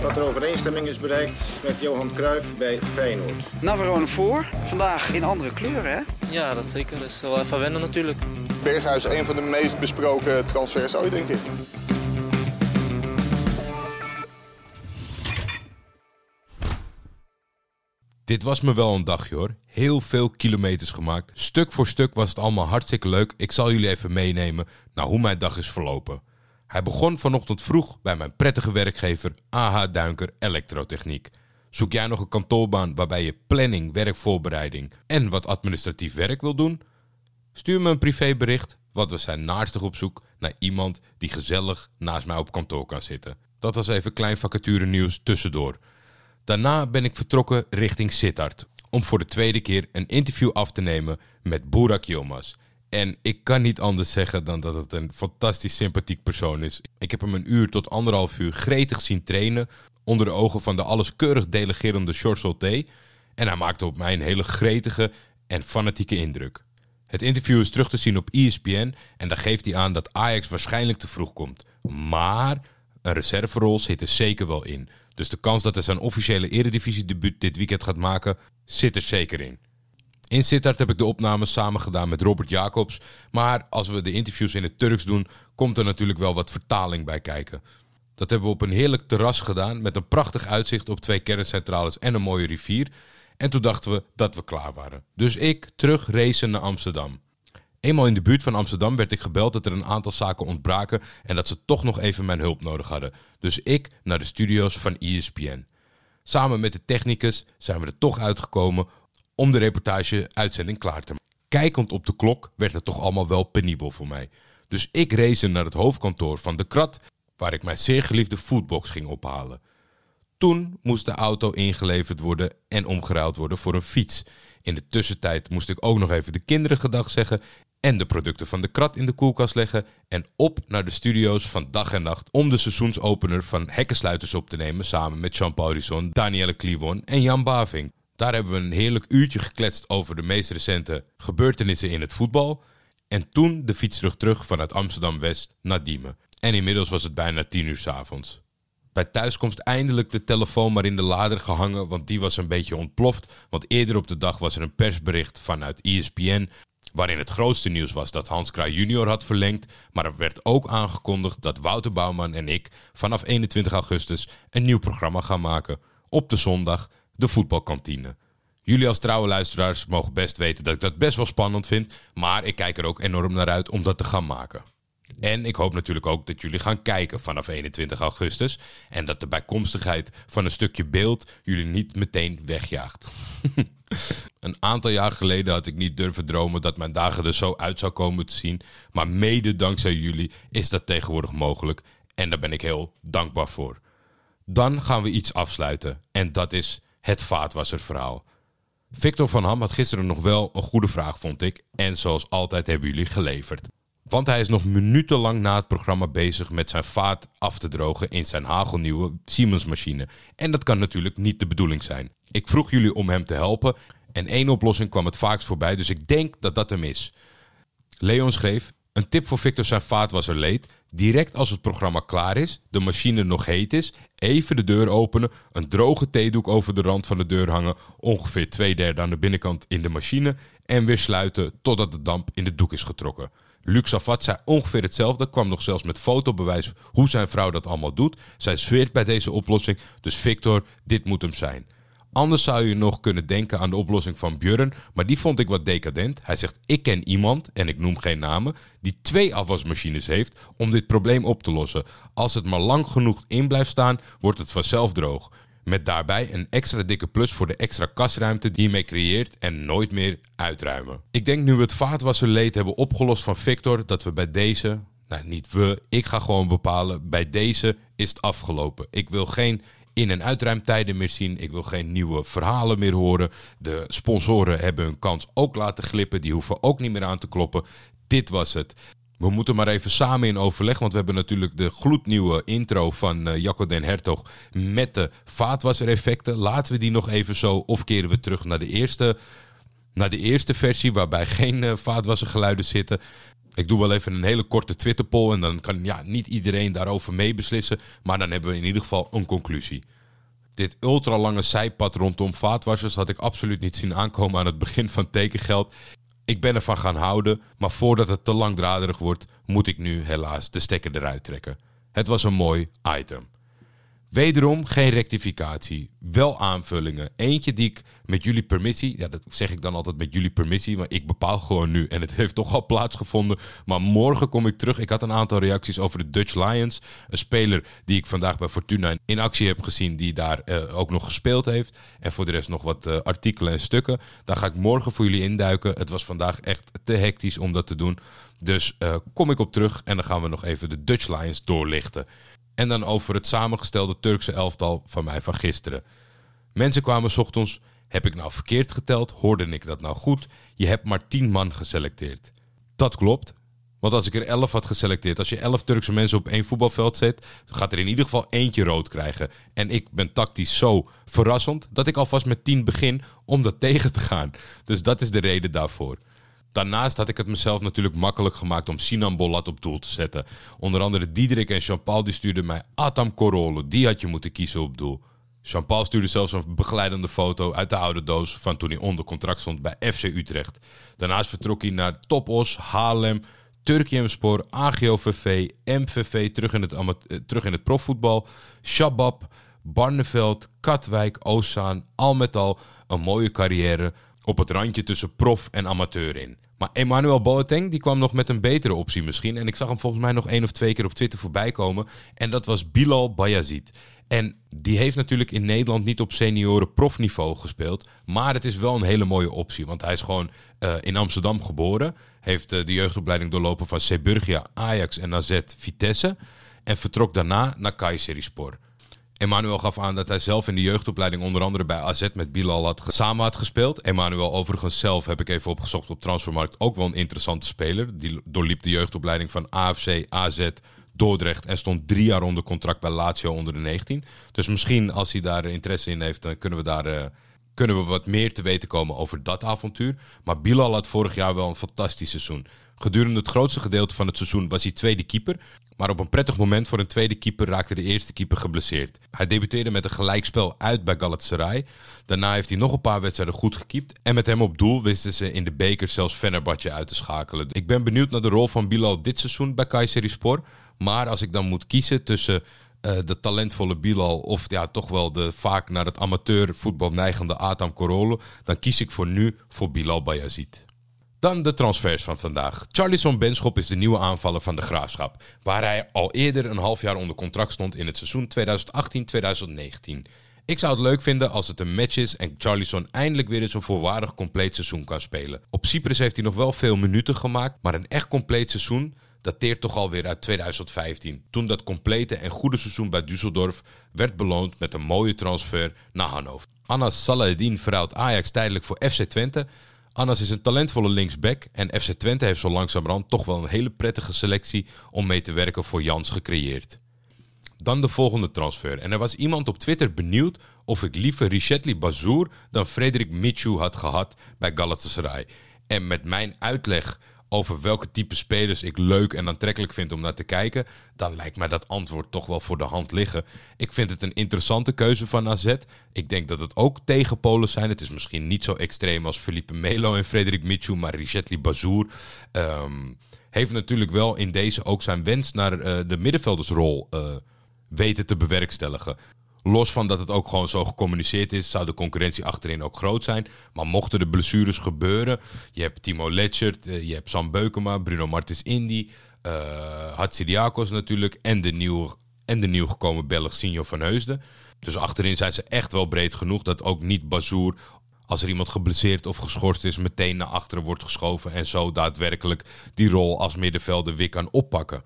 dat er overeenstemming is bereikt met Johan Cruijff bij Feyenoord. Navarone voor. Vandaag in andere kleuren, hè? Ja, dat zeker. Dat is wel even wennen natuurlijk. Berghuis, een van de meest besproken transfers ooit, denk ik. Dit was me wel een dagje hoor. Heel veel kilometers gemaakt. Stuk voor stuk was het allemaal hartstikke leuk. Ik zal jullie even meenemen naar hoe mijn dag is verlopen. Hij begon vanochtend vroeg bij mijn prettige werkgever AH Duinker Elektrotechniek. Zoek jij nog een kantoorbaan waarbij je planning, werkvoorbereiding en wat administratief werk wil doen? Stuur me een privébericht, want we zijn naarstig op zoek naar iemand die gezellig naast mij op kantoor kan zitten. Dat was even klein vacature nieuws tussendoor. Daarna ben ik vertrokken richting Sittard om voor de tweede keer een interview af te nemen met Burak Yilmaz. En ik kan niet anders zeggen dan dat het een fantastisch sympathiek persoon is. Ik heb hem een uur tot anderhalf uur gretig zien trainen onder de ogen van de alleskeurig delegerende George. En hij maakte op mij een hele gretige en fanatieke indruk. Het interview is terug te zien op ESPN en daar geeft hij aan dat Ajax waarschijnlijk te vroeg komt. Maar een reserverol zit er zeker wel in. Dus de kans dat hij zijn officiële eredivisie-debuut dit weekend gaat maken, zit er zeker in. In Sittard heb ik de opnames samen gedaan met Robert Jacobs. Maar als we de interviews in het Turks doen, komt er natuurlijk wel wat vertaling bij kijken. Dat hebben we op een heerlijk terras gedaan met een prachtig uitzicht op twee kerncentrales en een mooie rivier. En toen dachten we dat we klaar waren. Dus ik terug racen naar Amsterdam. Eenmaal in de buurt van Amsterdam werd ik gebeld dat er een aantal zaken ontbraken en dat ze toch nog even mijn hulp nodig hadden. Dus ik naar de studio's van ESPN. Samen met de technicus zijn we er toch uitgekomen om de reportage-uitzending klaar te maken. Kijkend op de klok werd het toch allemaal wel penibel voor mij. Dus ik race naar het hoofdkantoor van de Krat, waar ik mijn zeer geliefde foodbox ging ophalen. Toen moest de auto ingeleverd worden en omgeruild worden voor een fiets. In de tussentijd moest ik ook nog even de kinderen gedag zeggen en de producten van de krat in de koelkast leggen en op naar de studio's van dag en nacht om de seizoensopener van Hekkensluiters op te nemen samen met Jean-Paul Risson, Danielle Kliwon en Jan Baving. Daar hebben we een heerlijk uurtje gekletst over de meest recente gebeurtenissen in het voetbal en toen de fiets terug terug vanuit Amsterdam-West naar Diemen. En inmiddels was het bijna tien uur 's avonds. Bij thuiskomst eindelijk de telefoon maar in de lader gehangen, want die was een beetje ontploft. Want eerder op de dag was er een persbericht vanuit ESPN, waarin het grootste nieuws was dat Hans Kraai junior had verlengd. Maar er werd ook aangekondigd dat Wouter Bouwman en ik vanaf 21 augustus een nieuw programma gaan maken. Op de zondag, de voetbalkantine. Jullie als trouwe luisteraars mogen best weten dat ik dat best wel spannend vind, maar ik kijk er ook enorm naar uit om dat te gaan maken. En ik hoop natuurlijk ook dat jullie gaan kijken vanaf 21 augustus. En dat de bijkomstigheid van een stukje beeld jullie niet meteen wegjaagt. een aantal jaar geleden had ik niet durven dromen dat mijn dagen er zo uit zou komen te zien. Maar mede dankzij jullie is dat tegenwoordig mogelijk. En daar ben ik heel dankbaar voor. Dan gaan we iets afsluiten. En dat is het vaatwasserverhaal. Victor van Ham had gisteren nog wel een goede vraag, vond ik. En zoals altijd hebben jullie geleverd. Want hij is nog minutenlang na het programma bezig met zijn vaat af te drogen in zijn hagelnieuwe Siemens machine. En dat kan natuurlijk niet de bedoeling zijn. Ik vroeg jullie om hem te helpen en één oplossing kwam het vaakst voorbij, dus ik denk dat dat hem is. Leon schreef: Een tip voor Victor zijn vaatwasser leed. Direct als het programma klaar is, de machine nog heet is, even de deur openen, een droge theedoek over de rand van de deur hangen, ongeveer twee derde aan de binnenkant in de machine en weer sluiten totdat de damp in de doek is getrokken. Luc Safat zei ongeveer hetzelfde, kwam nog zelfs met fotobewijs hoe zijn vrouw dat allemaal doet. Zij zweert bij deze oplossing, dus Victor, dit moet hem zijn. Anders zou je nog kunnen denken aan de oplossing van Björn, maar die vond ik wat decadent. Hij zegt: Ik ken iemand, en ik noem geen namen, die twee afwasmachines heeft om dit probleem op te lossen. Als het maar lang genoeg in blijft staan, wordt het vanzelf droog. Met daarbij een extra dikke plus voor de extra kasruimte die je mee creëert en nooit meer uitruimen. Ik denk nu we het vaatwasserleed hebben opgelost van Victor, dat we bij deze, nou niet we, ik ga gewoon bepalen, bij deze is het afgelopen. Ik wil geen in- en uitruimtijden meer zien. Ik wil geen nieuwe verhalen meer horen. De sponsoren hebben hun kans ook laten glippen. Die hoeven ook niet meer aan te kloppen. dit was het. We moeten maar even samen in overleg, want we hebben natuurlijk de gloednieuwe intro van uh, Jacco den Hertog met de vaatwassereffecten. Laten we die nog even zo, of keren we terug naar de eerste, naar de eerste versie waarbij geen uh, vaatwassergeluiden zitten. Ik doe wel even een hele korte Twitter-poll en dan kan ja, niet iedereen daarover meebeslissen. Maar dan hebben we in ieder geval een conclusie. Dit ultralange zijpad rondom vaatwassers had ik absoluut niet zien aankomen aan het begin van tekengeld. Ik ben ervan gaan houden, maar voordat het te langdraderig wordt, moet ik nu helaas de stekker eruit trekken. Het was een mooi item. Wederom geen rectificatie, wel aanvullingen. Eentje die ik met jullie permissie, ja dat zeg ik dan altijd met jullie permissie, maar ik bepaal gewoon nu en het heeft toch al plaatsgevonden. Maar morgen kom ik terug. Ik had een aantal reacties over de Dutch Lions, een speler die ik vandaag bij Fortuna in actie heb gezien, die daar uh, ook nog gespeeld heeft. En voor de rest nog wat uh, artikelen en stukken. Daar ga ik morgen voor jullie induiken. Het was vandaag echt te hectisch om dat te doen. Dus uh, kom ik op terug en dan gaan we nog even de Dutch Lions doorlichten. En dan over het samengestelde Turkse elftal van mij van gisteren. Mensen kwamen ochtends. Heb ik nou verkeerd geteld? Hoorde ik dat nou goed? Je hebt maar 10 man geselecteerd. Dat klopt. Want als ik er 11 had geselecteerd, als je 11 Turkse mensen op één voetbalveld zet, gaat er in ieder geval eentje rood krijgen. En ik ben tactisch zo verrassend dat ik alvast met 10 begin om dat tegen te gaan. Dus dat is de reden daarvoor. Daarnaast had ik het mezelf natuurlijk makkelijk gemaakt om Sinan Bolat op doel te zetten. Onder andere Diederik en Jean-Paul die stuurden mij Atam Korolo. Die had je moeten kiezen op doel. Jean-Paul stuurde zelfs een begeleidende foto uit de oude doos van toen hij onder contract stond bij FC Utrecht. Daarnaast vertrok hij naar Topos, Haarlem, Turkiemspor, AGOVV, MVV terug in het, eh, terug in het profvoetbal, Shabab, Barneveld, Katwijk, Oostzaan. Al met al een mooie carrière op het randje tussen prof en amateur in. Maar Emmanuel Boateng die kwam nog met een betere optie misschien. En ik zag hem volgens mij nog één of twee keer op Twitter voorbij komen. En dat was Bilal Bayazid. En die heeft natuurlijk in Nederland niet op senioren profniveau gespeeld. Maar het is wel een hele mooie optie. Want hij is gewoon uh, in Amsterdam geboren. Heeft uh, de jeugdopleiding doorlopen van Seburgia, Ajax en AZ Vitesse. En vertrok daarna naar Kayserispor. Emmanuel gaf aan dat hij zelf in de jeugdopleiding onder andere bij AZ met Bilal had, samen had gespeeld. Emmanuel overigens zelf heb ik even opgezocht op Transfermarkt. Ook wel een interessante speler. Die doorliep de jeugdopleiding van AFC, AZ, Dordrecht en stond drie jaar onder contract bij Lazio onder de 19. Dus misschien als hij daar interesse in heeft, dan kunnen we daar... Uh, kunnen we wat meer te weten komen over dat avontuur. Maar Bilal had vorig jaar wel een fantastisch seizoen. Gedurende het grootste gedeelte van het seizoen was hij tweede keeper. Maar op een prettig moment voor een tweede keeper raakte de eerste keeper geblesseerd. Hij debuteerde met een gelijkspel uit bij Galatasaray. Daarna heeft hij nog een paar wedstrijden goed gekiept. En met hem op doel wisten ze in de beker zelfs Fenerbahce uit te schakelen. Ik ben benieuwd naar de rol van Bilal dit seizoen bij Kayserispor. Maar als ik dan moet kiezen tussen uh, de talentvolle Bilal of ja, toch wel de vaak naar het amateurvoetbal neigende Atam Korolo, dan kies ik voor nu voor Bilal Bayazid. Dan de transfers van vandaag. Charlison Benschop is de nieuwe aanvaller van de Graafschap, waar hij al eerder een half jaar onder contract stond in het seizoen 2018-2019. Ik zou het leuk vinden als het een match is en Charlison eindelijk weer eens een voorwaardig compleet seizoen kan spelen. Op Cyprus heeft hij nog wel veel minuten gemaakt, maar een echt compleet seizoen dateert toch alweer uit 2015. Toen dat complete en goede seizoen bij Düsseldorf werd beloond met een mooie transfer naar Hannover. Anas Salahedin verruilt Ajax tijdelijk voor FC Twente. Anas is een talentvolle linksback en FC Twente heeft zo langzamerhand toch wel een hele prettige selectie om mee te werken voor Jans gecreëerd. Dan de volgende transfer. En er was iemand op Twitter benieuwd of ik liever Richetli Bazour dan Frederik Michu had gehad bij Galatasaray. En met mijn uitleg over welke type spelers ik leuk en aantrekkelijk vind om naar te kijken, dan lijkt mij dat antwoord toch wel voor de hand liggen. Ik vind het een interessante keuze van AZ. Ik denk dat het ook tegenpolen zijn. Het is misschien niet zo extreem als Felipe Melo en Frederik Michu, maar Richetli Bazour um, heeft natuurlijk wel in deze ook zijn wens naar uh, de middenveldersrol uh, weten te bewerkstelligen. Los van dat het ook gewoon zo gecommuniceerd is, zou de concurrentie achterin ook groot zijn. Maar mochten de blessures gebeuren, je hebt Timo Letchert, eh, je hebt Sam Beukema, Bruno Martins Indy, uh, Hatsidiakos natuurlijk en de, nieuw, en de nieuw gekomen Belg Sinjo van Heusden. Dus achterin zijn ze echt wel breed genoeg dat ook niet Bazoer, als er iemand geblesseerd of geschorst is, meteen naar achteren wordt geschoven en zo daadwerkelijk die rol als middenvelder weer kan oppakken.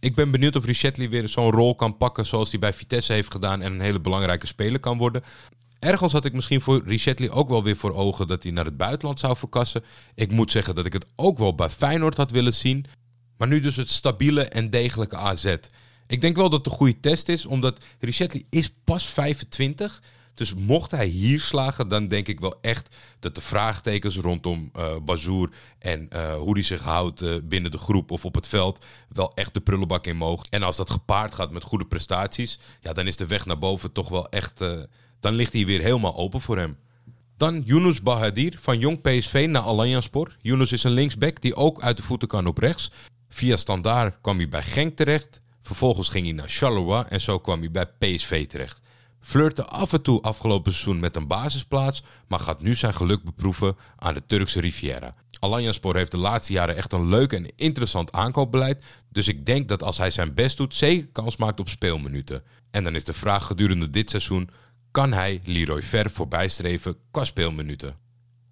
Ik ben benieuwd of Richetli weer zo'n rol kan pakken zoals hij bij Vitesse heeft gedaan en een hele belangrijke speler kan worden. Ergens had ik misschien voor Richetli ook wel weer voor ogen dat hij naar het buitenland zou verkassen. Ik moet zeggen dat ik het ook wel bij Feyenoord had willen zien. Maar nu dus het stabiele en degelijke AZ. Ik denk wel dat het een goede test is, omdat Richetli is pas 25 dus mocht hij hier slagen, dan denk ik wel echt dat de vraagtekens rondom uh, Bazoer en uh, hoe hij zich houdt uh, binnen de groep of op het veld wel echt de prullenbak in mogen. En als dat gepaard gaat met goede prestaties, ja, dan is de weg naar boven toch wel echt. dan ligt hij weer helemaal open voor hem. Dan Yunus Bahadir van Jong PSV naar Alanyaspor. Yunus is een linksback die ook uit de voeten kan op rechts. Via Standaard kwam hij bij Genk terecht. Vervolgens ging hij naar Charleroi en zo kwam hij bij PSV terecht. Flirte af en toe afgelopen seizoen met een basisplaats, maar gaat nu zijn geluk beproeven aan de Turkse Riviera. Alanyaspor heeft de laatste jaren echt een leuk en interessant aankoopbeleid, dus ik denk dat als hij zijn best doet, zeker kans maakt op speelminuten. En dan is de vraag gedurende dit seizoen, kan hij Leroy Ver voorbijstreven qua speelminuten?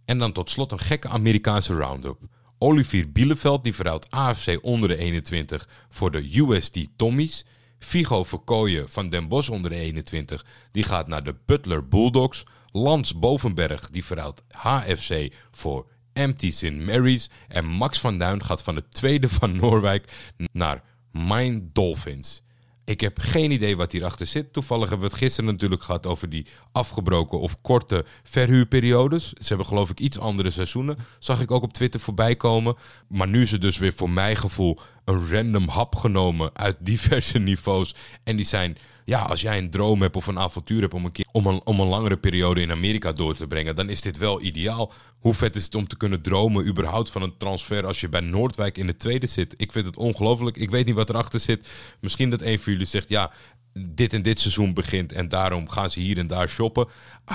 En dan tot slot een gekke Amerikaanse roundup. Olivier Bielefeld die verhuilt AFC onder de 21 voor de USD Tommies. Figo Verkooyen van Den Bosch onder de 21, die gaat naar de Butler Bulldogs. Lans Bovenberg, die verhuilt HFC voor Empty St. Mary's. En Max van Duin gaat van het tweede van Noorwijk naar Mine Dolphins. Ik heb geen idee wat hierachter zit. Toevallig hebben we het gisteren natuurlijk gehad over die afgebroken of korte verhuurperiodes. Ze hebben geloof ik iets andere seizoenen. Zag ik ook op Twitter voorbij komen. Maar nu is het dus weer voor mijn gevoel een random hap genomen uit diverse niveaus. En die zijn, ja, als jij een droom hebt of een avontuur hebt om een, keer, om een, om een langere periode in Amerika door te brengen, dan is dit wel ideaal. Hoe vet is het om te kunnen dromen überhaupt van een transfer als je bij Noordwijk in de tweede zit? Ik vind het ongelooflijk. Ik weet niet wat erachter zit. Misschien dat een van jullie zegt, ja, dit en dit seizoen begint en daarom gaan ze hier en daar shoppen.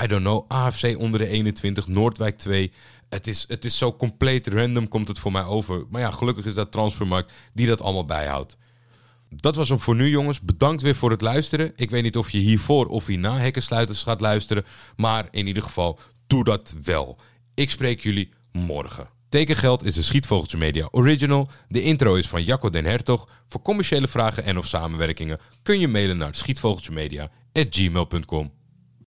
I don't know. AFC onder de 21, Noordwijk 2 het is, het is zo compleet random komt het voor mij over. Maar ja, gelukkig is dat transfermarkt die dat allemaal bijhoudt. Dat was hem voor nu, jongens. Bedankt weer voor het luisteren. Ik weet niet of je hiervoor of hierna hekkensluiters gaat luisteren. Maar in ieder geval, doe dat wel. Ik spreek jullie morgen. Tekengeld is een Schietvogeltje Media original. De intro is van Jacco den Hertog. Voor commerciële vragen en of samenwerkingen kun je mailen naar schietvogeltjemedia.gmail.com.